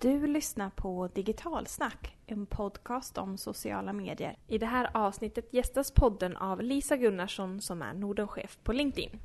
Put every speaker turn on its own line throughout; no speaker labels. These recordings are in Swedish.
Du lyssnar på Digitalsnack, en podcast om sociala medier.
I det här avsnittet gästas podden av Lisa Gunnarsson som är Nordenchef på LinkedIn.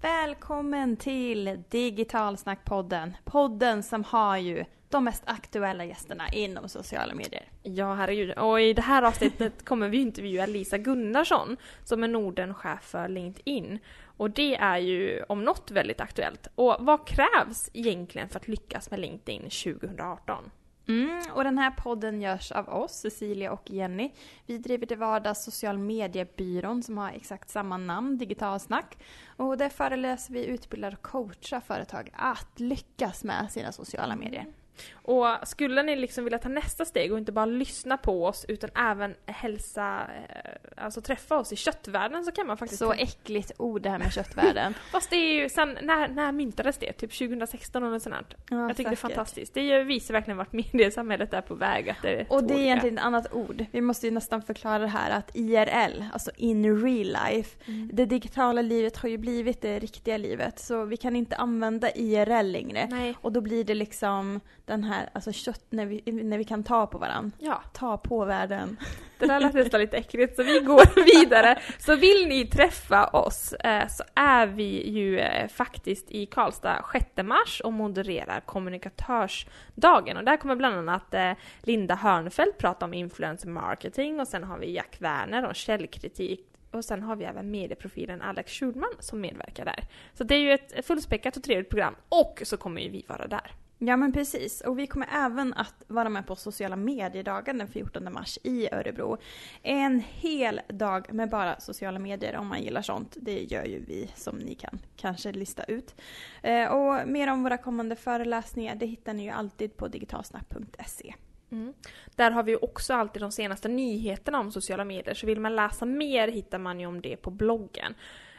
Välkommen till Digitalsnackpodden, Podden som har ju de mest aktuella gästerna inom sociala medier.
Ja, herregud. Och i det här avsnittet kommer vi intervjua Lisa Gunnarsson som är Nordenchef för LinkedIn. Och det är ju om något väldigt aktuellt. Och vad krävs egentligen för att lyckas med LinkedIn 2018?
Mm, och den här podden görs av oss, Cecilia och Jenny. Vi driver till vardags social mediebyrån som har exakt samma namn, Digitalsnack. Och där föreläser vi, utbildar och coachar företag att lyckas med sina sociala medier.
Och skulle ni liksom vilja ta nästa steg och inte bara lyssna på oss utan även hälsa, eh, alltså träffa oss i köttvärlden så kan man faktiskt...
Så äckligt ord det här med köttvärlden.
Fast det är ju sen, när, när myntades det? Typ 2016 eller sånt ja, Jag tycker säkert. det är fantastiskt. Det visar verkligen vart mediesamhället är på väg. Att det
och det är egentligen ett annat ord. Vi måste ju nästan förklara det här att IRL, alltså in real life, mm. det digitala livet har ju blivit det riktiga livet. Så vi kan inte använda IRL längre.
Nej.
Och då blir det liksom den här, alltså kött när vi, när vi kan ta på varandra.
Ja.
Ta på världen.
Det där lät nästan lite äckligt så vi går vidare. Så vill ni träffa oss eh, så är vi ju eh, faktiskt i Karlstad 6 mars och modererar kommunikatörsdagen. Och där kommer bland annat eh, Linda Hörnfeldt prata om influencer marketing och sen har vi Jack Werner om källkritik och sen har vi även medieprofilen Alex Schulman som medverkar där. Så det är ju ett fullspäckat och trevligt program. Och så kommer ju vi vara där.
Ja men precis. Och vi kommer även att vara med på sociala mediedagen den 14 mars i Örebro. En hel dag med bara sociala medier om man gillar sånt. Det gör ju vi som ni kan kanske lista ut. Eh, och mer om våra kommande föreläsningar det hittar ni ju alltid på digitalsnack.se.
Mm. Där har vi också alltid de senaste nyheterna om sociala medier, så vill man läsa mer hittar man ju om det på bloggen.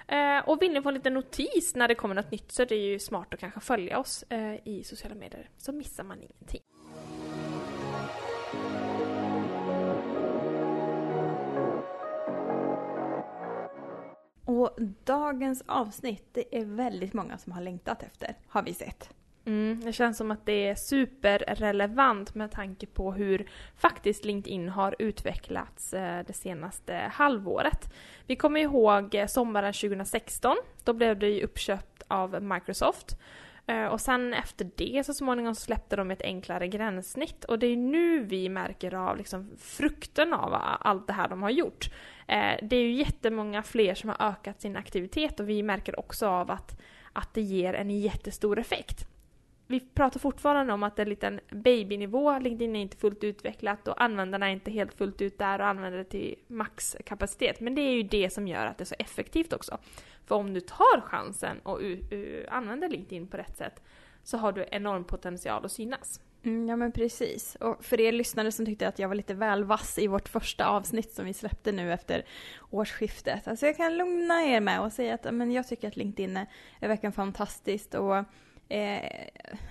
Eh, och vill ni få en liten notis när det kommer något nytt så är det ju smart att kanske följa oss eh, i sociala medier, så missar man ingenting.
Och dagens avsnitt, det är väldigt många som har längtat efter, har vi sett.
Mm, det känns som att det är superrelevant med tanke på hur faktiskt LinkedIn har utvecklats eh, det senaste halvåret. Vi kommer ihåg eh, sommaren 2016. Då blev det ju uppköpt av Microsoft. Eh, och sen efter det så småningom släppte de ett enklare gränssnitt och det är nu vi märker av liksom frukten av allt det här de har gjort. Det är ju jättemånga fler som har ökat sin aktivitet och vi märker också av att, att det ger en jättestor effekt vi pratar fortfarande om att det är en liten babynivå, LinkedIn är inte fullt utvecklat och användarna är inte helt fullt ut där och använder det till maxkapacitet. Men det är ju det som gör att det är så effektivt också. För om du tar chansen och använder LinkedIn på rätt sätt så har du enorm potential att synas.
Mm, ja men precis. Och för er lyssnare som tyckte att jag var lite väl vass i vårt första avsnitt som vi släppte nu efter årsskiftet. Alltså jag kan lugna er med och säga att men jag tycker att LinkedIn är, är verkligen fantastiskt och eh,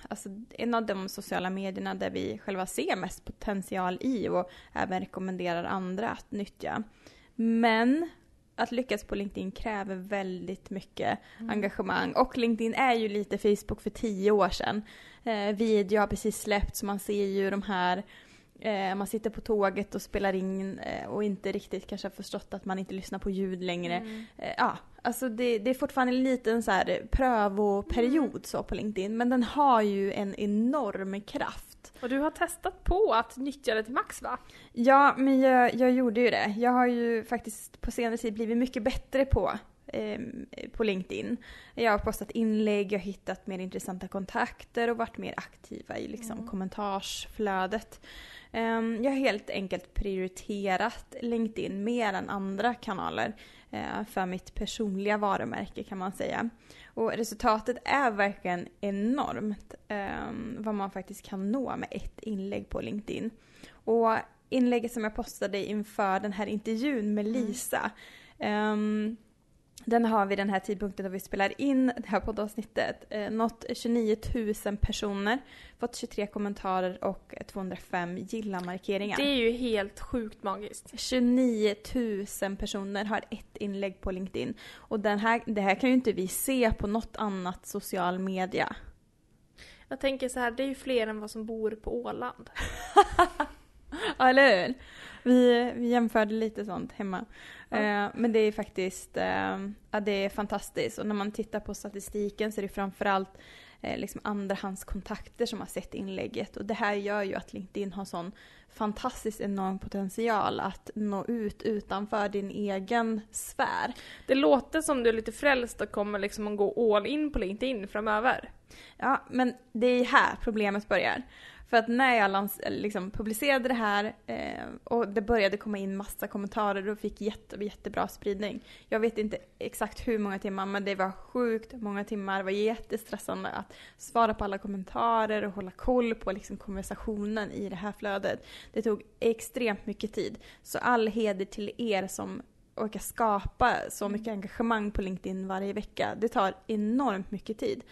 alltså en av de sociala medierna där vi själva ser mest potential i och även rekommenderar andra att nyttja. Men att lyckas på LinkedIn kräver väldigt mycket mm. engagemang. Och LinkedIn är ju lite Facebook för tio år sedan. Eh, video har precis släppt så man ser ju de här man sitter på tåget och spelar in eh, och inte riktigt kanske har förstått att man inte lyssnar på ljud längre. Mm. Eh, ja, Alltså det, det, är fortfarande en liten så här prövoperiod mm. så på LinkedIn, men den har ju en enorm kraft.
Och du har testat på att nyttja det till max va?
Ja, men jag, jag gjorde ju det. Jag har ju faktiskt på senare tid blivit mycket bättre på eh, på LinkedIn. Jag har postat inlägg, jag har hittat mer intressanta kontakter och varit mer aktiva i liksom, mm. kommentarsflödet. Um, jag har helt enkelt prioriterat LinkedIn mer än andra kanaler. Eh, för mitt personliga varumärke kan man säga. Och resultatet är verkligen enormt um, vad man faktiskt kan nå med ett inlägg på LinkedIn. Och inlägget som jag postade inför den här intervjun med mm. Lisa um, Den har vid den här tidpunkten då vi spelar in det här poddavsnittet eh, nått 29 000 personer, fått 23 kommentarer och 205 gilla-markeringar.
Det är ju helt sjukt magiskt.
29 000 personer har ett inlägg på LinkedIn. Och den här, det här kan ju inte vi se på något annat social media.
Jag tänker så här, det är ju fler än vad som bor på Åland.
Ja, eller hur? Vi, vi jämförde lite sånt hemma. Ja. Eh, men det är faktiskt eh, ja, det är fantastiskt. Och när man tittar på statistiken så är det framförallt eh, liksom andrahandskontakter som har sett inlägget. Och det här gör ju att LinkedIn har sån fantastiskt enorm potential att nå ut utanför din egen sfär.
Det låter som du är lite frälst och kommer liksom att gå all in på LinkedIn framöver.
Ja, men det är här problemet börjar. För att när jag lans- liksom publicerade det här eh, och det började komma in massa kommentarer och fick jätte, jättebra spridning. Jag vet inte exakt hur många timmar men det var sjukt många timmar. Det var jättestressande att svara på alla kommentarer och hålla koll på liksom konversationen i det här flödet. Det tog extremt mycket tid. Så all heder till er som orkar skapa så mycket engagemang på LinkedIn varje vecka. Det tar enormt mycket tid.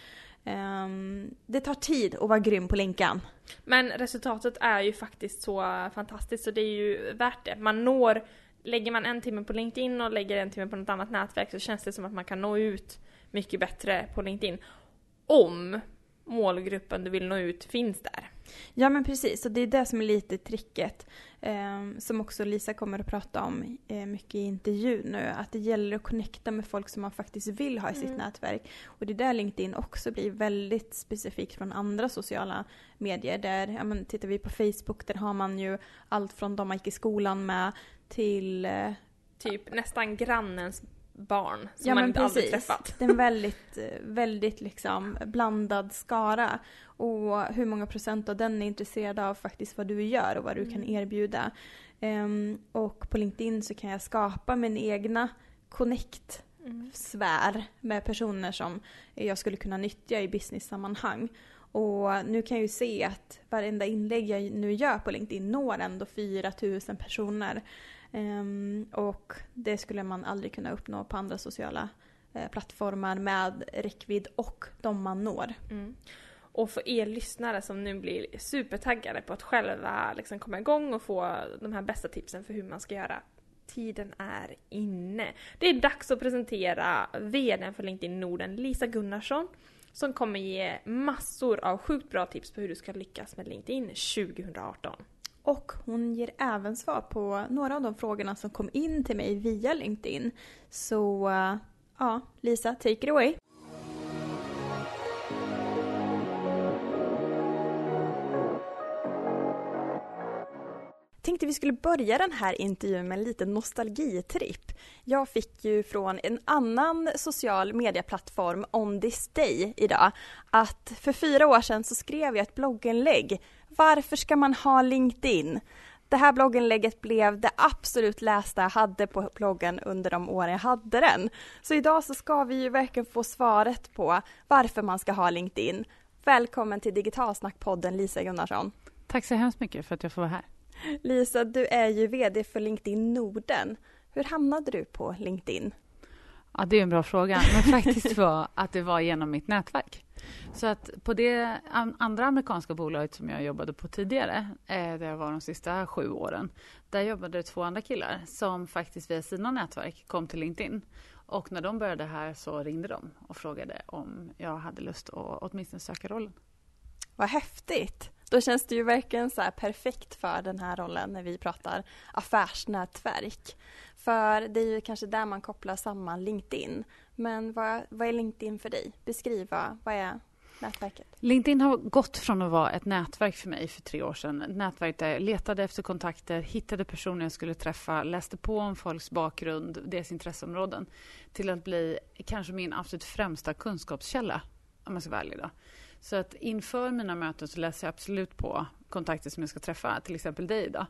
Um, det tar tid att vara grym på Linkan.
Men resultatet är ju faktiskt så fantastiskt så det är ju värt det. Man når, lägger man en timme på LinkedIn och lägger en timme på något annat nätverk så känns det som att man kan nå ut mycket bättre på LinkedIn. Om målgruppen du vill nå ut finns där.
Ja men precis, och det är det som är lite tricket. Eh, som också Lisa kommer att prata om eh, mycket i intervjun nu. Att det gäller att connecta med folk som man faktiskt vill ha i sitt mm. nätverk. Och det är där LinkedIn också blir väldigt specifikt från andra sociala medier. Där, ja, men, tittar vi på Facebook, där har man ju allt från de man gick i skolan med till eh,
Typ nästan grannens barn som ja, man inte precis. aldrig träffat.
Det är en väldigt, väldigt liksom blandad skara. Och hur många procent av den är intresserade av faktiskt vad du gör och vad du mm. kan erbjuda. Um, och på LinkedIn så kan jag skapa min egna connect-sfär mm. med personer som jag skulle kunna nyttja i business-sammanhang. Och nu kan jag ju se att varenda inlägg jag nu gör på LinkedIn når ändå 4000 personer. Um, och det skulle man aldrig kunna uppnå på andra sociala eh, plattformar med räckvidd och de man når. Mm.
Och för er lyssnare som nu blir supertaggade på att själva liksom komma igång och få de här bästa tipsen för hur man ska göra. Tiden är inne. Det är dags att presentera VDn för LinkedIn Norden, Lisa Gunnarsson, som kommer ge massor av sjukt bra tips på hur du ska lyckas med LinkedIn 2018.
Och hon ger även svar på några av de frågorna som kom in till mig via LinkedIn. Så eh, ja, Lisa, take it away! tänkte vi skulle börja den här intervjun med en liten nostalgitripp. Jag fick ju från en annan social medieplattform, On This Day, idag att för fyra år sedan så skrev jag ett blogginlägg. Varför ska man ha LinkedIn? Det här blogginlägget blev det absolut lästa jag hade på bloggen under de år jag hade den. Så idag så ska vi ju verkligen få svaret på varför man ska ha LinkedIn. Välkommen till Digitalsnackpodden Lisa Gunnarsson.
Tack så hemskt mycket för att jag får vara här.
Lisa, du är ju VD för LinkedIn Norden. Hur hamnade du på LinkedIn?
Ja, det är en bra fråga, men faktiskt var att det var genom mitt nätverk. Så att på det andra amerikanska bolaget som jag jobbade på tidigare, eh, där jag var de sista sju åren, där jobbade det två andra killar som faktiskt via sina nätverk kom till LinkedIn. Och när de började här så ringde de och frågade om jag hade lust att åtminstone söka rollen.
Vad häftigt! Då känns det ju verkligen så perfekt för den här rollen när vi pratar affärsnätverk. För det är ju kanske där man kopplar samman LinkedIn. Men vad, vad är LinkedIn för dig? Beskriv, vad är nätverket?
LinkedIn har gått från att vara ett nätverk för mig för tre år sedan. Ett nätverk där jag letade efter kontakter, hittade personer jag skulle träffa, läste på om folks bakgrund, deras intresseområden, till att bli kanske min absolut främsta kunskapskälla, om man ska vara ärlig. Då. Så att inför mina möten så läser jag absolut på kontakter som jag ska träffa, till exempel dig då.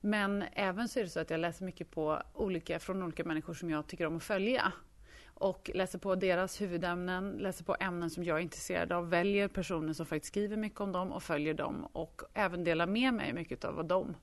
Men även så är det så att jag läser mycket på olika, från olika människor som jag tycker om att följa. Och läser på deras huvudämnen, läser på ämnen som jag är intresserad av, väljer personer som faktiskt skriver mycket om dem och följer dem och även delar med mig mycket av vad de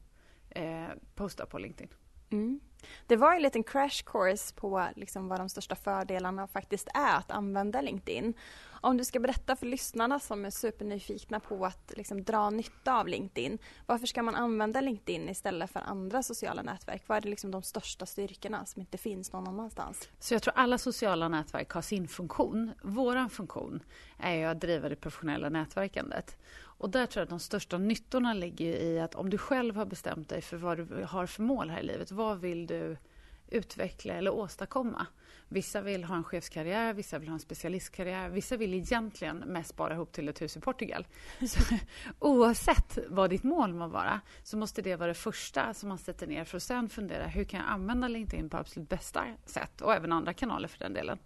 eh, postar på LinkedIn.
Mm. Det var en liten crash course på liksom vad de största fördelarna faktiskt är att använda LinkedIn. Om du ska berätta för lyssnarna som är supernyfikna på att liksom dra nytta av LinkedIn. Varför ska man använda LinkedIn istället för andra sociala nätverk? Vad är det liksom de största styrkorna som inte finns någon annanstans?
Så jag tror alla sociala nätverk har sin funktion. Vår funktion är ju att driva det professionella nätverkandet. Och där tror jag att de största nyttorna ligger i att om du själv har bestämt dig för vad du har för mål här i livet. Vad vill du utveckla eller åstadkomma? Vissa vill ha en chefskarriär, vissa vill ha en specialistkarriär, vissa vill egentligen mest spara ihop till ett hus i Portugal. Så, oavsett vad ditt mål må vara så måste det vara det första som man sätter ner för att sen fundera hur kan jag använda LinkedIn på absolut bästa sätt och även andra kanaler för den delen.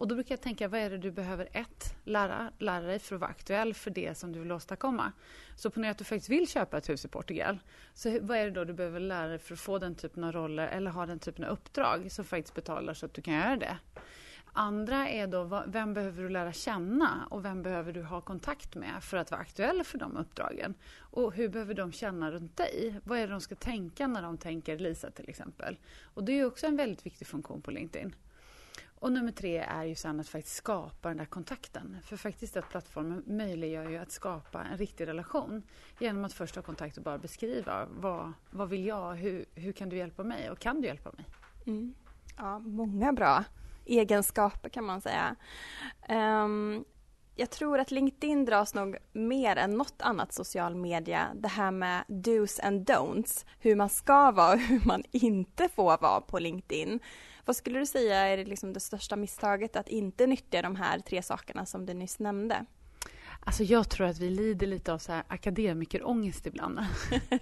Och då brukar jag tänka, vad är det du behöver ett, lära, lära dig för att vara aktuell för det som du vill åstadkomma. Så ponera att du faktiskt vill köpa ett hus i Portugal. Så vad är det då du behöver lära dig för att få den typen av roller eller ha den typen av uppdrag som faktiskt betalar så att du kan göra det. Andra är då, vem behöver du lära känna och vem behöver du ha kontakt med för att vara aktuell för de uppdragen? Och hur behöver de känna runt dig? Vad är det de ska tänka när de tänker Lisa till exempel? Och det är också en väldigt viktig funktion på LinkedIn. Och nummer tre är ju sen att faktiskt skapa den där kontakten. För faktiskt att plattformen möjliggör ju att skapa en riktig relation genom att först ha kontakt och bara beskriva vad, vad vill jag, hur, hur kan du hjälpa mig och kan du hjälpa mig?
Mm. Ja, många bra egenskaper kan man säga. Um, jag tror att LinkedIn dras nog mer än något annat social media, det här med dos and don'ts, hur man ska vara och hur man inte får vara på LinkedIn. Vad skulle du säga är det, liksom det största misstaget att inte nyttja de här tre sakerna som du nyss nämnde?
Alltså jag tror att vi lider lite av så här akademikerångest ibland.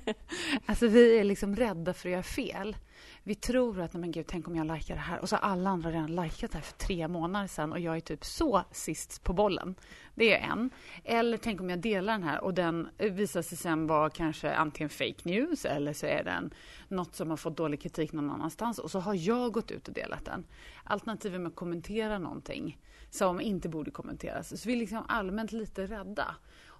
alltså vi är liksom rädda för att göra fel. Vi tror att, men gud, tänk om jag likar det här. Och så har alla andra redan likat det här för tre månader sedan och jag är typ så sist på bollen. Det är en. Eller tänk om jag delar den här och den visar sig sen vara kanske antingen fake news eller så är den något som har fått dålig kritik någon annanstans och så har jag gått ut och delat den. Alternativet med att kommentera någonting som inte borde kommenteras. Så vi är liksom allmänt lite rädda.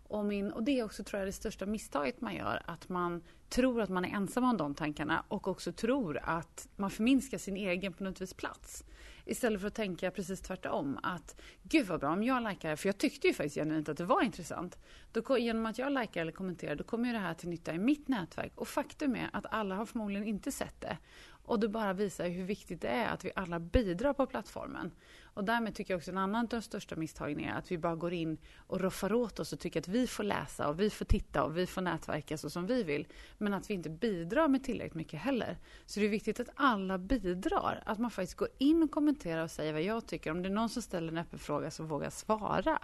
Och, min, och det är också tror jag det största misstaget man gör, att man tror att man är ensam om de tankarna och också tror att man förminskar sin egen på något vis plats. Istället för att tänka precis tvärtom. Att gud vad bra om jag likar för jag tyckte ju faktiskt genuint att det var intressant. Då, genom att jag likar eller kommenterar, då kommer ju det här till nytta i mitt nätverk. Och faktum är att alla har förmodligen inte sett det. Och det bara visar hur viktigt det är att vi alla bidrar på plattformen. Och därmed tycker jag också en annan av de största misstagen är att vi bara går in och roffar åt oss och tycker att vi får läsa och vi får titta och vi får nätverka så som vi vill. Men att vi inte bidrar med tillräckligt mycket heller. Så det är viktigt att alla bidrar. Att man faktiskt går in och kommenterar och säger vad jag tycker. Om det är någon som ställer en öppen fråga så vågar svara.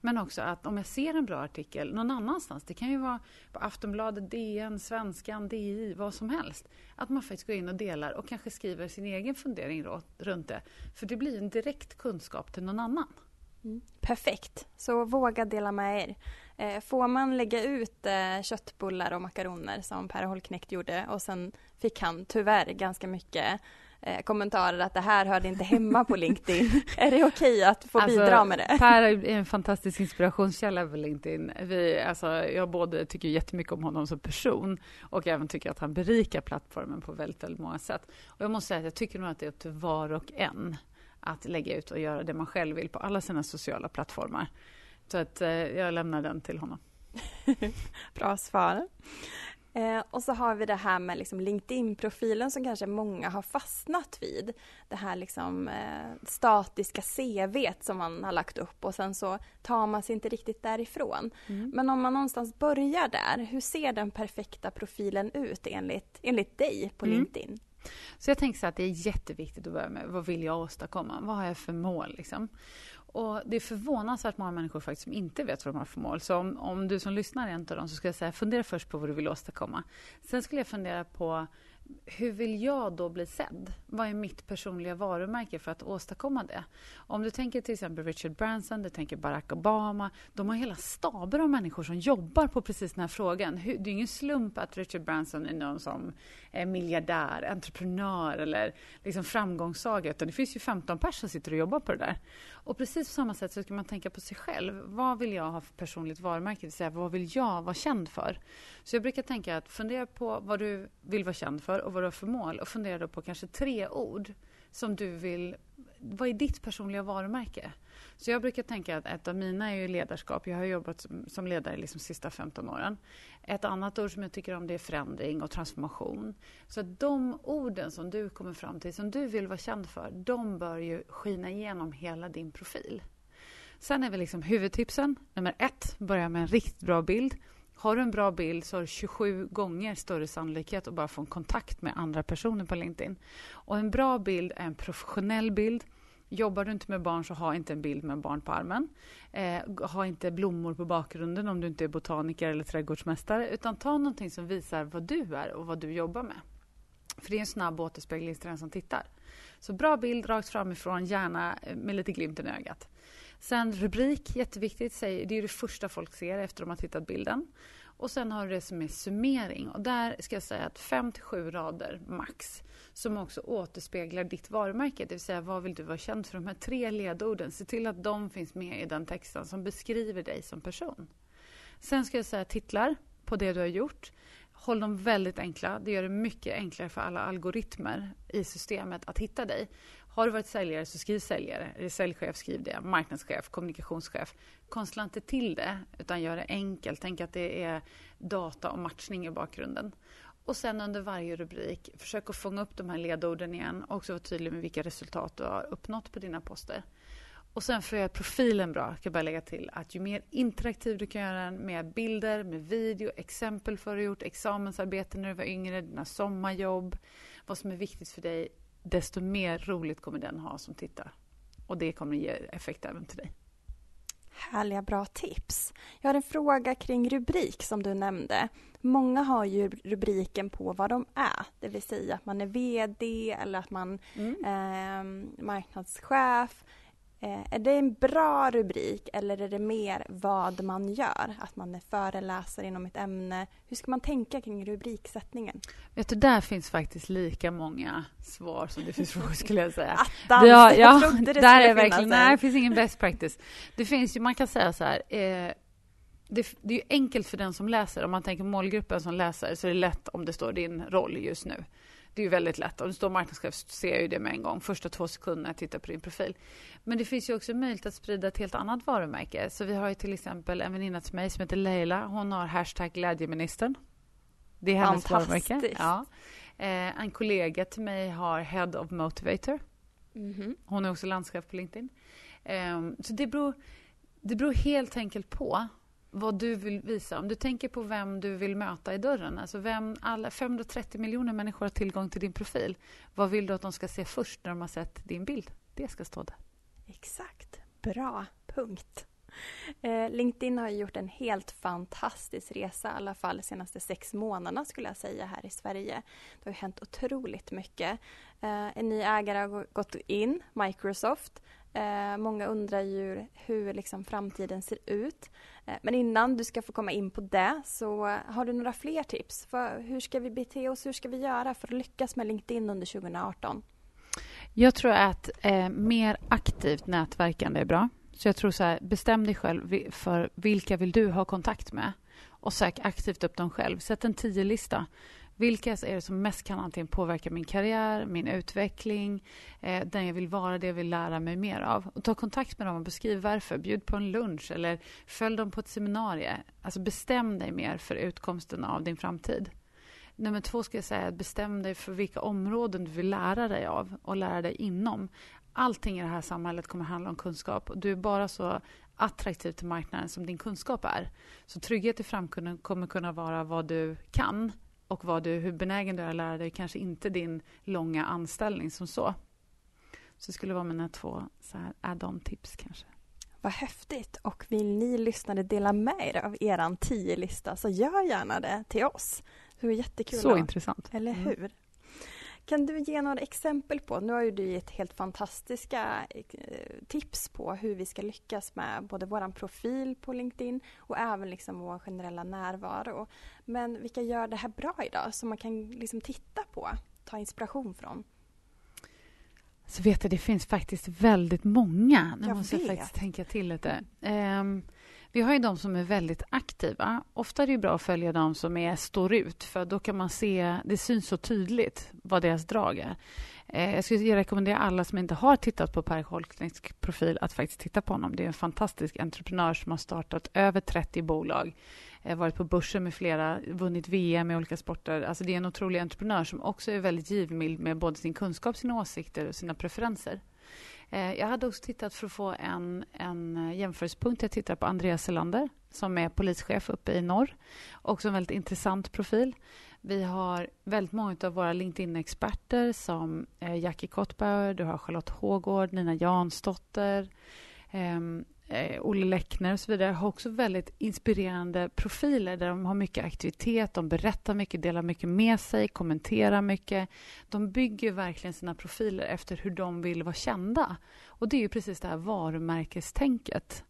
Men också att om jag ser en bra artikel någon annanstans, det kan ju vara på Aftonbladet, DN, Svenskan, DI, vad som helst. Att man faktiskt går in och delar och kanske skriver sin egen fundering runt det. För det blir en direkt kunskap till någon annan.
Mm. Perfekt, så våga dela med er. Eh, får man lägga ut eh, köttbullar och makaroner som Per Holknekt gjorde och sen fick han tyvärr ganska mycket eh, kommentarer att det här hörde inte hemma på LinkedIn. är det okej okay att få alltså, bidra med det?
Per är en fantastisk inspirationskälla på LinkedIn. Vi, alltså, jag både tycker jättemycket om honom som person och även tycker att han berikar plattformen på väldigt, väldigt många sätt. Och jag måste säga att jag tycker nog att det är upp till var och en att lägga ut och göra det man själv vill på alla sina sociala plattformar. Så att eh, jag lämnar den till honom.
Bra svar. Eh, och så har vi det här med liksom LinkedIn-profilen som kanske många har fastnat vid. Det här liksom, eh, statiska CV som man har lagt upp och sen så tar man sig inte riktigt därifrån. Mm. Men om man någonstans börjar där, hur ser den perfekta profilen ut enligt, enligt dig på mm. LinkedIn?
Så jag tänker så att det är jätteviktigt att börja med vad vill jag åstadkomma? Vad har jag för mål? Liksom? Och det är förvånansvärt många människor faktiskt som inte vet vad de har för mål. Så om, om du som lyssnar är en av dem så ska jag säga fundera först på vad du vill åstadkomma. Sen skulle jag fundera på hur vill jag då bli sedd? Vad är mitt personliga varumärke för att åstadkomma det? Om du tänker till exempel Richard Branson, du tänker Barack Obama. De har hela staber av människor som jobbar på precis den här frågan. Det är ingen slump att Richard Branson är någon som är miljardär, entreprenör eller liksom framgångssaga. Utan det finns ju 15 personer som sitter och jobbar på det där. Och precis på samma sätt så ska man tänka på sig själv. Vad vill jag ha för personligt varumärke? Det vill säga, vad vill jag vara känd för? Så jag brukar tänka att fundera på vad du vill vara känd för för och vad du har för mål och fundera då på kanske tre ord som du vill... Vad är ditt personliga varumärke? Så jag brukar tänka att ett av mina är ju ledarskap. Jag har jobbat som, ledare liksom de sista 15 åren. Ett annat ord som jag tycker om det är förändring och transformation. Så att de orden som du kommer fram till, som du vill vara känd för, de bör ju skina igenom hela din profil. Sen är väl liksom huvudtipsen. Nummer ett, börja med en riktigt bra bild. Har du en bra bild så har du 27 gånger större sannolikhet att bara få en kontakt med andra personer på LinkedIn. Och en bra bild är en professionell bild. Jobbar du inte med barn så ha inte en bild med barn på armen. Eh, ha inte blommor på bakgrunden om du inte är botaniker eller trädgårdsmästare. Utan ta någonting som visar vad du är och vad du jobbar med. För det är en snabb återspegling till den som tittar. Så bra bild rakt framifrån, gärna med lite glimten i ögat. Sen rubrik, jätteviktigt. Det är det första folk ser efter att de har tittat bilden. Och sen har du det som är summering. Och där ska jag säga att 5 till 7 rader max som också återspeglar ditt varumärke. Det vill säga vad vill du vara känd för? De här tre ledorden. Se till att de finns med i den texten som beskriver dig som person. Sen ska jag säga titlar på det du har gjort. Håll dem väldigt enkla. Det gör det mycket enklare för alla algoritmer i systemet att hitta dig. Har du varit säljare så skriv säljare. Är säljchef, skriv det. Marknadschef, kommunikationschef. Konstla inte till det, utan gör det enkelt. Tänk att det är data och matchning i bakgrunden. Och sen under varje rubrik, försök att fånga upp de här ledorden igen och också vara tydlig med vilka resultat du har uppnått på dina poster. Och sen för att göra profilen bra, kan jag bara lägga till att ju mer interaktiv du kan göra den med bilder, med video, exempel för vad du gjort, examensarbete när du var yngre, dina sommarjobb, vad som är viktigt för dig, desto mer roligt kommer den ha som tittar. Och det kommer ge effekt även till dig.
Härliga bra tips. Jag har en fråga kring rubrik som du nämnde. Många har ju rubriken på vad de är, det vill säga att man är VD eller att man mm. eh, marknadschef är det en bra rubrik eller är det mer vad man gör? Att man är föreläsare inom ett ämne. Hur ska man tänka kring rubriksättningen?
Vet du, där finns faktiskt lika många svar som det finns frågor skulle jag säga.
Attans, ja, jag ja, trodde det där är
verkligen, Nej, det finns ingen best practice. Det finns ju, man kan säga så här, eh, det, det, är ju enkelt för den som läser. Om man tänker målgruppen som läser så är det lätt om det står din roll just nu. Det är ju väldigt lätt. Om det står marknadschef så ser jag ju det med en gång. Första två sekunderna jag tittar på din profil. Men det finns ju också möjlighet att sprida ett helt annat varumärke. Så vi har ju till exempel en väninna till mig som heter Leila. Hon har hashtag glädjeministern. Det är hennes varumärke. Ja. Eh, en kollega till mig har Head of Motivator. Mm -hmm. Hon är också landschef på LinkedIn. Eh, så det beror, det beror helt enkelt på vad du vill visa. Om du tänker på vem du vill möta i dörren. Alltså vem, alla 530 miljoner människor har tillgång till din profil. Vad vill du att de ska se först när de har sett din bild? Det ska stå där.
Exakt. Bra. Punkt. Eh, LinkedIn har gjort en helt fantastisk resa, i alla fall de senaste sex månaderna skulle jag säga här i Sverige. Det har hänt otroligt mycket. Eh, en ny ägare har gått in, Microsoft. Eh, många undrar ju hur liksom framtiden ser ut. Eh, men innan du ska få komma in på det så eh, har du några fler tips? För hur ska vi bete oss? Hur ska vi göra för att lyckas med LinkedIn under 2018?
Jag tror att eh, mer aktivt nätverkande är bra. Så jag tror så här, bestäm dig själv för vilka vill du ha kontakt med och sök aktivt upp dem själv. Sätt en tio-lista. Vilka är det som mest kan antingen påverka min karriär, min utveckling, eh, den jag vill vara, det jag vill lära mig mer av. Och ta kontakt med dem och beskriv varför. Bjud på en lunch eller följ dem på ett seminarium. Alltså bestäm dig mer för utkomsten av din framtid. Nummer två ska jag säga, bestäm dig för vilka områden du vill lära dig av och lära dig inom. Allting i det här samhället kommer handla om kunskap. Du är bara så attraktiv till marknaden som din kunskap är. Så trygghet i framtiden kommer kunna vara vad du kan och vad du, hur benägen du är att lära dig, kanske inte din långa anställning som så. Så det skulle vara mina två add-on-tips kanske.
Vad häftigt! Och vill ni lyssnare dela med er av er tio lista så gör gärna det till oss. Det vore jättekul.
Så intressant.
Eller mm. hur? Mm. Kan du ge några exempel på, nu har ju du gett helt fantastiska eh, tips på hur vi ska lyckas med både vår profil på LinkedIn och även liksom vår generella närvaro. Men vilka gör det här bra idag som man kan liksom titta på, ta inspiration från?
Så vet jag, det finns faktiskt väldigt många. Nu jag måste vet. jag faktiskt tänka till lite. Um, vi har ju de som är väldigt aktiva. Ofta är det bra att följa de som är, står ut för då kan man se, det syns så tydligt vad deras drag är. Eh, jag skulle rekommendera alla som inte har tittat på Per Holkneks profil att faktiskt titta på honom. Det är en fantastisk entreprenör som har startat över 30 bolag, eh, varit på börsen med flera, vunnit VM i olika sporter. Alltså det är en otrolig entreprenör som också är väldigt givmild med både sin kunskap, sina åsikter och sina preferenser. Eh, jag hade också tittat för att få en, en eh, jämförelsepunkt. Jag tittar på Andreas Selander som är polischef uppe i norr. Också en väldigt intressant profil. Vi har väldigt många av våra LinkedIn-experter som eh, Jackie Kottbauer, du har Charlotte Hågård, Nina Jansdotter, ehm, eh, Olle Läckner och så vidare har också väldigt inspirerande profiler där de har mycket aktivitet, de berättar mycket, delar mycket med sig, kommenterar mycket. De bygger verkligen sina profiler efter hur de vill vara kända. Och det är ju precis det här varumärkestänket.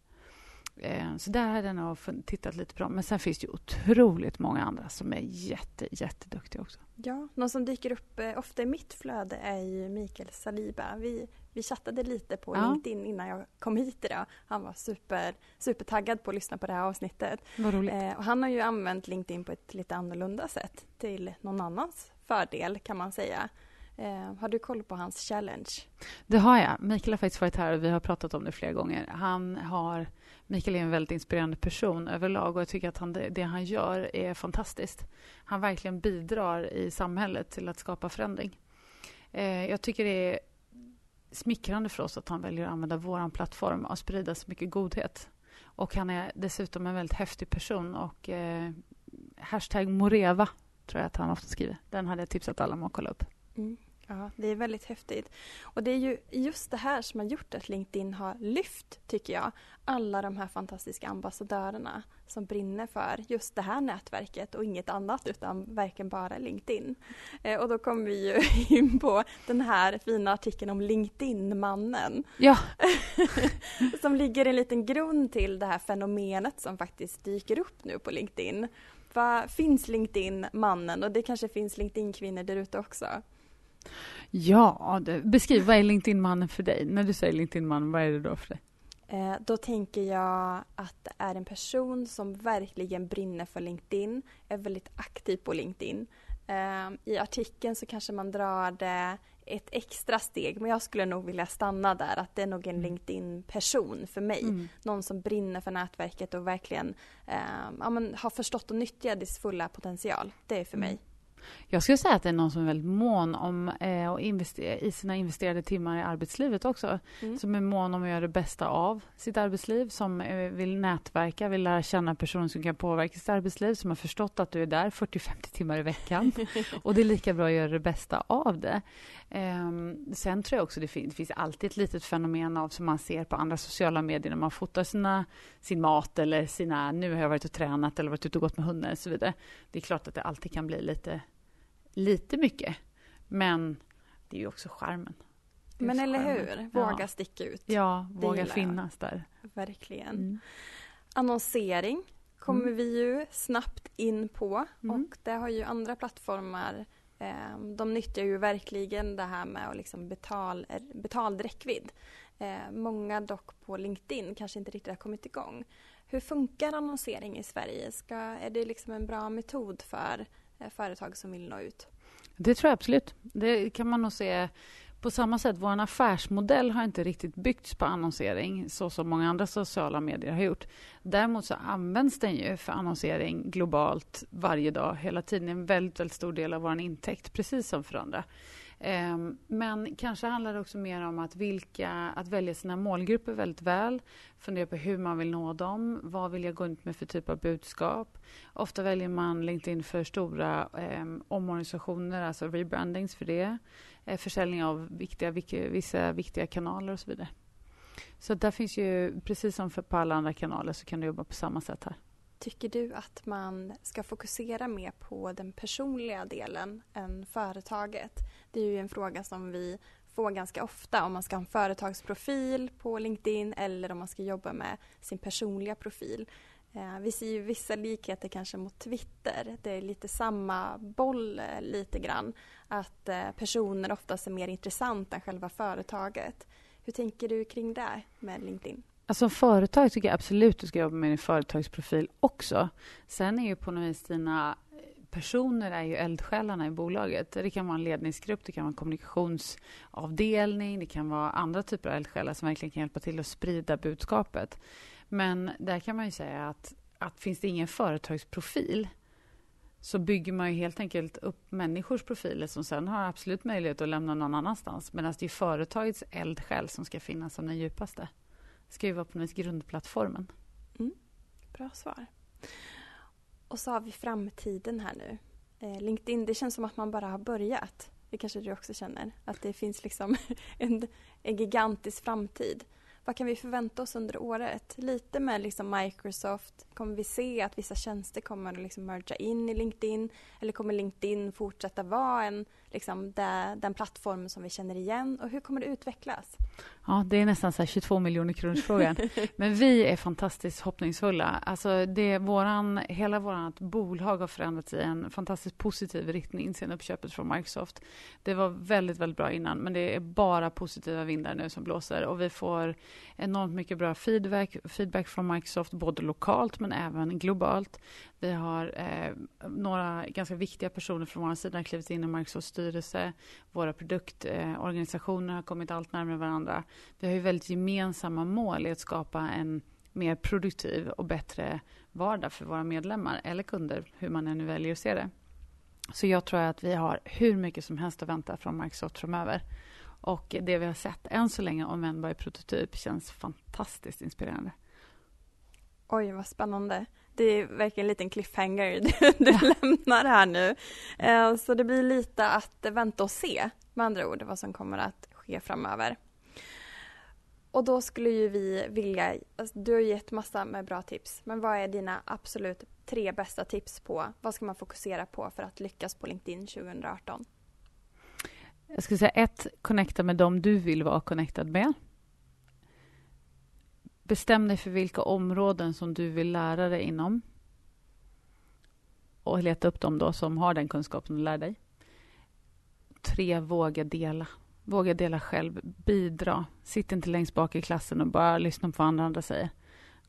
Eh, så där hade jag nog tittat lite på dem. Men sen finns det ju otroligt många andra som är jätte, jätteduktiga också.
Ja, någon som dyker upp eh, ofta i mitt flöde är ju Mikael Saliba. Vi, vi chattade lite på ja. LinkedIn innan jag kom hit idag. Han var super, supertaggad på att lyssna på det här avsnittet.
Eh,
och han har ju använt LinkedIn på ett lite annorlunda sätt till någon annans fördel kan man säga. Eh, har du koll på hans challenge?
Det har jag. Mikael har faktiskt varit här och vi har pratat om det flera gånger. Han har Mikael är en väldigt inspirerande person överlag och jag tycker att han, det han gör är fantastiskt. Han verkligen bidrar i samhället till att skapa förändring. Eh, jag tycker det är smickrande för oss att han väljer att använda vår plattform och sprida så mycket godhet. Och han är dessutom en väldigt häftig person och eh, hashtag Moreva tror jag att han ofta skriver. Den hade jag tipsat alla om att kolla upp.
Mm. Ja, det är väldigt häftigt. Och det är ju just det här som har gjort att LinkedIn har lyft, tycker jag, alla de här fantastiska ambassadörerna som brinner för just det här nätverket och inget annat utan verkligen bara LinkedIn. Eh, och då kommer vi ju in på den här fina artikeln om LinkedIn-mannen.
Ja.
som ligger en liten grund till det här fenomenet som faktiskt dyker upp nu på LinkedIn. Vad finns LinkedIn-mannen och det kanske finns LinkedIn-kvinnor där ute också?
Ja, det, beskriv vad är LinkedIn-mannen för dig? När du säger LinkedIn-mannen, vad är det då för dig?
Eh, då tänker jag att det är en person som verkligen brinner för LinkedIn, är väldigt aktiv på LinkedIn. Eh, I artikeln så kanske man drar det ett extra steg, men jag skulle nog vilja stanna där, att det är nog en mm. LinkedIn-person för mig. Mm. Någon som brinner för nätverket och verkligen eh, ja, har förstått och nyttjat dess fulla potential. Det är för mm. mig.
Jag skulle säga att det är någon som är väldigt mån om eh, och investera, i sina investerade timmar i arbetslivet också. Mm. Som är mån om att göra det bästa av sitt arbetsliv, som eh, vill nätverka, vill lära känna personer som kan påverka sitt arbetsliv, som har förstått att du är där 40-50 timmar i veckan. och det är lika bra att göra det bästa av det. Eh, sen tror jag också det, fin det finns alltid ett litet fenomen av som man ser på andra sociala medier när man fotar sina, sin mat eller sina, nu har jag varit och tränat eller varit ute och gått med hundar och så vidare. Det är klart att det alltid kan bli lite lite mycket. Men det är ju också charmen.
Men eller charmen. hur? Våga ja. sticka ut.
Ja, våga finnas där.
Verkligen. Mm. Annonsering kommer mm. vi ju snabbt in på mm. och det har ju andra plattformar eh, de nyttjar ju verkligen det här med att liksom betal, betald räckvidd. Eh, många dock på LinkedIn kanske inte riktigt har kommit igång. Hur funkar annonsering i Sverige? Ska, är det liksom en bra metod för Eh, Eh, företag som vill nå ut.
Det tror jag absolut. Det kan man nog se på samma sätt. Vår affärsmodell har inte riktigt byggts på annonsering så som många andra sociala medier har gjort. Däremot så används den ju för annonsering globalt varje dag, hela tiden. En väldigt, väldigt stor del av vår intäkt, precis som för andra. Ehm, men kanske handlar det också mer om att, vilka, att välja sina målgrupper väldigt väl. Fundera på hur man vill nå dem. Vad vill jag gå ut med för typ av budskap? Ofta väljer man LinkedIn för stora eh, omorganisationer, alltså rebrandings för det. Eh, försäljning av viktiga, vissa viktiga kanaler och så vidare. Så där finns ju, precis som för på alla andra kanaler, så kan du jobba på samma sätt här.
Tycker du att man ska fokusera mer på den personliga delen än företaget? Det är ju en fråga som vi får ganska ofta om man ska ha en företagsprofil på LinkedIn eller om man ska jobba med sin personliga profil. Eh, vi ser ju vissa likheter kanske mot Twitter. Det är lite samma boll eh, lite grann. Att eh, personer oftast är mer intressanta än själva företaget. Hur tänker du kring det med LinkedIn?
Alltså, som företag tycker jag absolut du ska jobba med din företagsprofil också. Sen är ju på något vis dina eh, personer är ju eldsjälarna i bolaget. Det kan vara en ledningsgrupp, det kan vara en kommunikationsavdelning, det kan vara andra typer av eldsjälar som verkligen kan hjälpa till att sprida budskapet. Men där kan man ju säga att, att finns det ingen företagsprofil så bygger man ju helt enkelt upp människors profiler som sen har absolut möjlighet att lämna någon annanstans. Medan det är företagets eldsjäl som ska finnas som den djupaste. Ska ju vara på något grundplattformen.
Mm. Bra svar. Och så har vi framtiden här nu. Eh, LinkedIn, det känns som att man bara har börjat. Det kanske du också känner? Att det finns liksom en, en gigantisk framtid. Vad kan vi förvänta oss under året? Lite med liksom Microsoft. Kommer vi se att vissa tjänster kommer att liksom merga in i LinkedIn? Eller kommer LinkedIn fortsätta vara en, liksom, det, den plattform som vi känner igen? Och hur kommer det utvecklas?
Ja, det är nästan så 22 miljoner kronors frågan. Men vi är fantastiskt hoppningsfulla. Alltså det, våran, hela vårt bolag har förändrats i en fantastiskt positiv riktning sen uppköpet från Microsoft. Det var väldigt, väldigt bra innan, men det är bara positiva vindar nu som blåser och vi får enormt mycket bra feedback, feedback från Microsoft, både lokalt men även globalt. Vi har eh, några ganska viktiga personer från vår sida klivit in i Microsofts styrelse. Våra produktorganisationer har kommit allt närmare varandra. Vi har ju väldigt gemensamma mål i att skapa en mer produktiv och bättre vardag för våra medlemmar eller kunder, hur man än väljer att se det. Så jag tror att vi har hur mycket som helst att vänta från Microsoft framöver. Och det vi har sett än så länge, om än i prototyp, känns fantastiskt inspirerande.
Oj, vad spännande. Det är verkligen en liten cliffhanger du, du ja. lämnar här nu. Eh, så det blir lite att vänta och se, med andra ord, vad som kommer att ske framöver. Och då skulle ju vi vilja, alltså du har gett massa med bra tips, men vad är dina absolut tre bästa tips på vad ska man fokusera på för att lyckas på LinkedIn 2018?
Jag skulle säga ett, connecta med dem du vill vara connectad med. Bestäm dig för vilka områden som du vill lära dig inom. Och leta upp dem då som har den kunskapen och lär dig. Tre, våga dela. Våga dela själv. Bidra. Sitt inte längst bak i klassen och bara lyssna på vad andra, andra säger.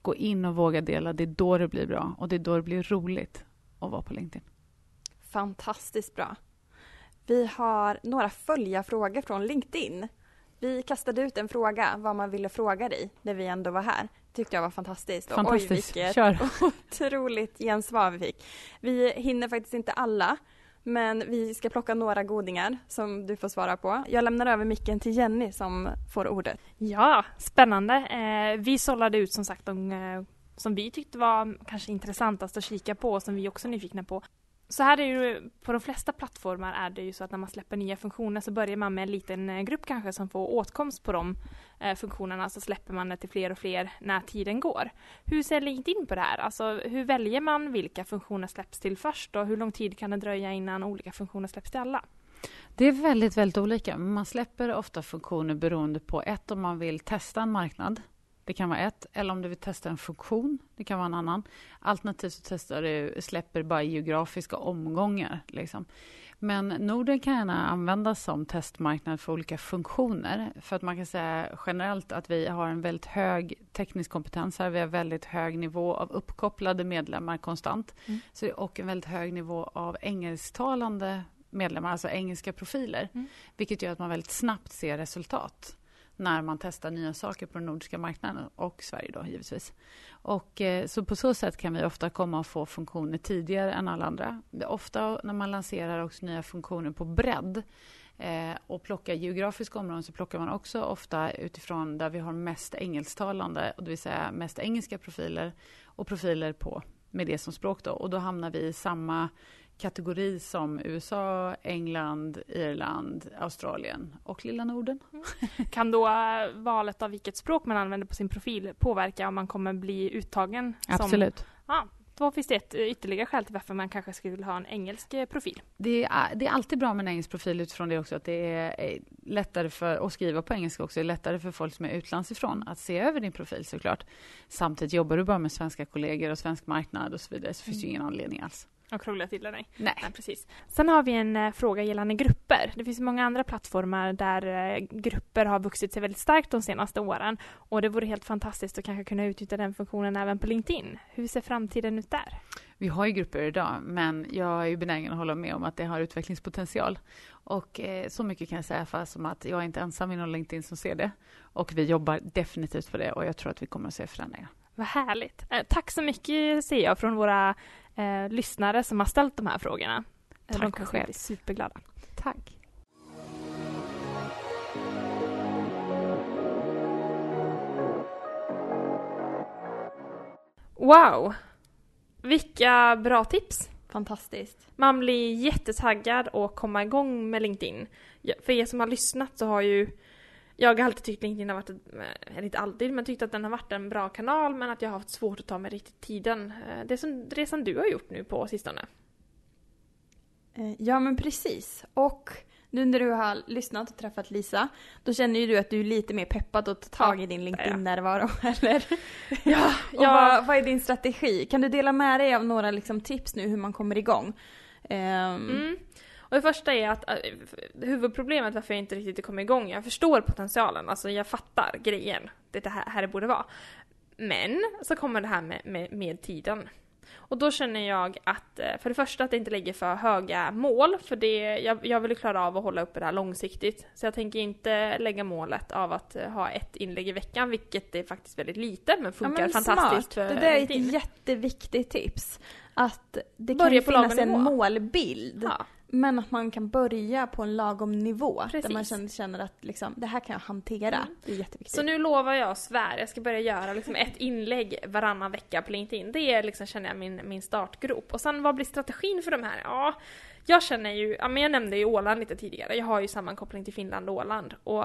Gå in och våga dela. Det är då det blir bra och det är då det blir roligt att vara på LinkedIn.
Fantastiskt bra. Vi har några följarfrågor från LinkedIn. Vi kastade ut en fråga vad man ville fråga dig när vi ändå var här. tyckte jag var fantastiskt.
Fantastiskt. oj, vilket
Kör. otroligt gensvar vi fick. Vi hinner faktiskt inte alla, men vi ska plocka några godingar som du får svara på. Jag lämnar över micken till Jenny som får ordet.
Ja, spännande. Eh, vi sållade ut som sagt de eh, som vi tyckte var kanske intressantast att kika på och som vi också är nyfikna på så här är ju på de flesta plattformar är det ju så att när man släpper nya funktioner så börjar man med en liten eh, grupp kanske som får åtkomst på de eh, funktionerna så släpper man det till fler och fler när tiden går. Hur ser LinkedIn på det här? Alltså hur väljer man vilka funktioner släpps till först och hur lång tid kan det dröja innan olika funktioner släpps till alla?
Det är väldigt, väldigt olika. Man släpper ofta funktioner beroende på ett om man vill testa en marknad det kan vara ett. Eller om du vill testa en funktion. Det kan vara en annan. Alternativt så testar du, släpper bara geografiska omgångar. Liksom. Men Norden kan gärna användas som testmarknad för olika funktioner. För att man kan säga generellt att vi har en väldigt hög teknisk kompetens här. Vi har väldigt hög nivå av uppkopplade medlemmar konstant. Mm. Så, och en väldigt hög nivå av engelsktalande medlemmar, alltså engelska profiler. Mm. Vilket gör att man väldigt snabbt ser resultat när man testar nya saker på den nordiska marknaden och Sverige då givetvis. Och, eh, så på så sätt kan vi ofta komma och få funktioner tidigare än alla andra. Ofta när man lanserar också nya funktioner på bredd eh, och plockar geografiska områden så plockar man också ofta utifrån där vi har mest engelsktalande, det vill säga mest engelska profiler och profiler på med det som språk då. Och då hamnar vi i samma kategori som USA, England, Irland, Australien och lilla Norden. Mm.
Kan då valet av vilket språk man använder på sin profil påverka om man kommer bli uttagen?
Absolut.
Som, ja, då finns det ett ytterligare skäl till varför man kanske skulle ha en engelsk eh, profil.
Det är, det är alltid bra med en engelsk profil utifrån det också att det är lättare för att skriva på engelska också. Det är lättare för folk som är utlandsifrån att se över din profil såklart. Samtidigt jobbar du bara med svenska kollegor och svensk marknad och så vidare så finns det mm. ingen anledning alls.
Och krångla till det, nej.
Nej.
nej. precis. Sen har vi en eh, fråga gällande grupper. Det finns många andra plattformar där eh, grupper har vuxit sig väldigt starkt de senaste åren. Och det vore helt fantastiskt att kanske kunna utnyttja den funktionen även på LinkedIn. Hur ser framtiden ut där?
Vi har ju grupper idag, men jag är benägen att hålla med om att det har utvecklingspotential. Och eh, så mycket kan jag säga för som att jag är inte ensam inom LinkedIn som ser det. Och vi jobbar definitivt på det och jag tror att vi kommer att se förändringar.
Vad härligt. Eh, tack så mycket ser jag från våra eh, lyssnare som har ställt de här frågorna. Eh,
Tack
de kommer
själv.
att bli superglada.
Tack.
Wow! Vilka bra tips!
Fantastiskt.
Man blir jättetaggad att komma igång med LinkedIn. För er som har lyssnat så har ju jag har alltid tyckt LinkedIn har varit, eller inte alltid, men tyckt att den har varit en bra kanal men att jag har haft svårt att ta mig riktigt tiden. Eh, Det som resan du har gjort nu på sistone.
Eh, Ja men precis. Och nu när du har lyssnat och träffat Lisa, då känner ju du att du är lite mer peppad att ta tag i din LinkedIn-närvaro, eller?
Ja,
Och vad, vad är din strategi? Kan du dela med dig av några liksom, tips nu hur man kommer igång? Ehm,
Mm. Och det första är att äh, huvudproblemet varför jag inte riktigt kommer igång, jag förstår potentialen, alltså jag fattar grejen, det är det här, här det borde vara. Men så kommer det här med, med, med tiden. Och då känner jag att, eh, för det första att det inte lägger för höga mål, för det, jag, jag vill klara av att hålla uppe det här långsiktigt. Så jag tänker inte lägga målet av att eh, ha ett inlägg i veckan, vilket är faktiskt väldigt lite, men
ja,
funkar
men
fantastiskt
smart. Det där är ett jätteviktigt tips. Att det kan
Börja på
finnas en målbild.
Ja.
Men att man kan börja på en lagom nivå. Där
Precis.
man känner, känner att liksom, det här kan jag hantera.
Mm.
Det är jätteviktigt.
Så nu lovar jag svär, jag ska börja göra liksom ett inlägg varannan vecka på LinkedIn. Det är liksom, känner jag, min, min startgrop. Och sen vad blir strategin för de här? Ja, jag känner ju, ja men jag nämnde ju Åland lite tidigare, jag har ju sammankoppling till Finland och Åland. Och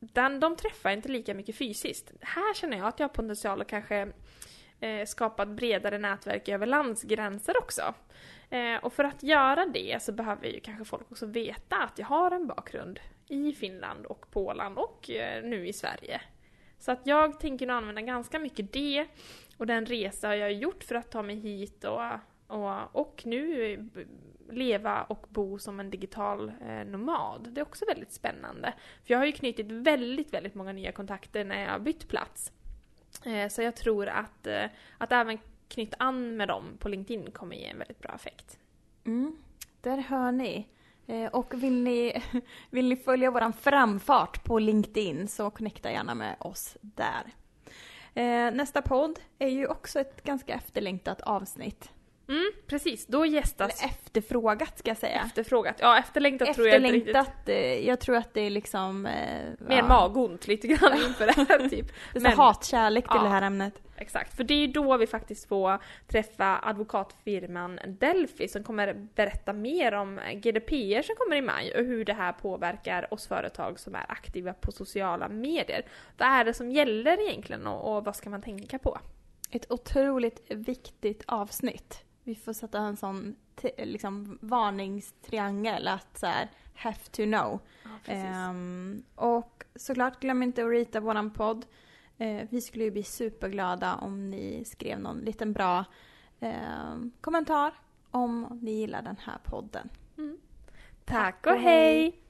den, de träffar inte lika mycket fysiskt. Här känner jag att jag har potential att kanske eh, skapa ett bredare nätverk över landsgränser också. Eh, och för att göra det så behöver ju kanske folk också veta att jag har en bakgrund i Finland och Polen och eh, nu i Sverige. Så att jag tänker nog använda ganska mycket det och den resa jag har gjort för att ta mig hit och, och, och nu eh, leva och bo som en digital eh, nomad. Det är också väldigt spännande. För jag har ju knutit väldigt, väldigt många nya kontakter när jag har bytt plats. Eh, så jag tror att, eh, att även knyta an med dem på LinkedIn kommer ge en väldigt bra effekt.
Mm, där hör ni. Eh, och vill ni, vill ni följa våran framfart på LinkedIn så connecta gärna med oss där. Eh, nästa podd är ju också ett ganska efterlängtat avsnitt.
Mm, precis. Då gästas
Eller efterfrågat ska jag säga.
efterfrågat. Ja, efterlängtat tror jag inte riktigt.
Efterlängtat, eh, jag tror att det är liksom... Eh,
Mer
ja,
magont lite grann inför det här typ.
Det är
Men-
hatkärlek till
Ja.
det här ämnet.
Exakt, för det är ju då vi faktiskt får träffa advokatfirman Delphi som kommer berätta mer om GDPR som kommer i maj och hur det här påverkar oss företag som är aktiva på sociala medier. Vad är det som gäller egentligen och, och vad ska man tänka på?
Ett otroligt viktigt avsnitt. Vi får sätta en sån liksom, varningstriangel att så här, have to know. Ehm, och såklart glöm inte att rita våran podd. Eh, vi skulle ju bli superglada om ni skrev någon liten bra ehm, kommentar om ni gillar den här podden.
Tack och hej!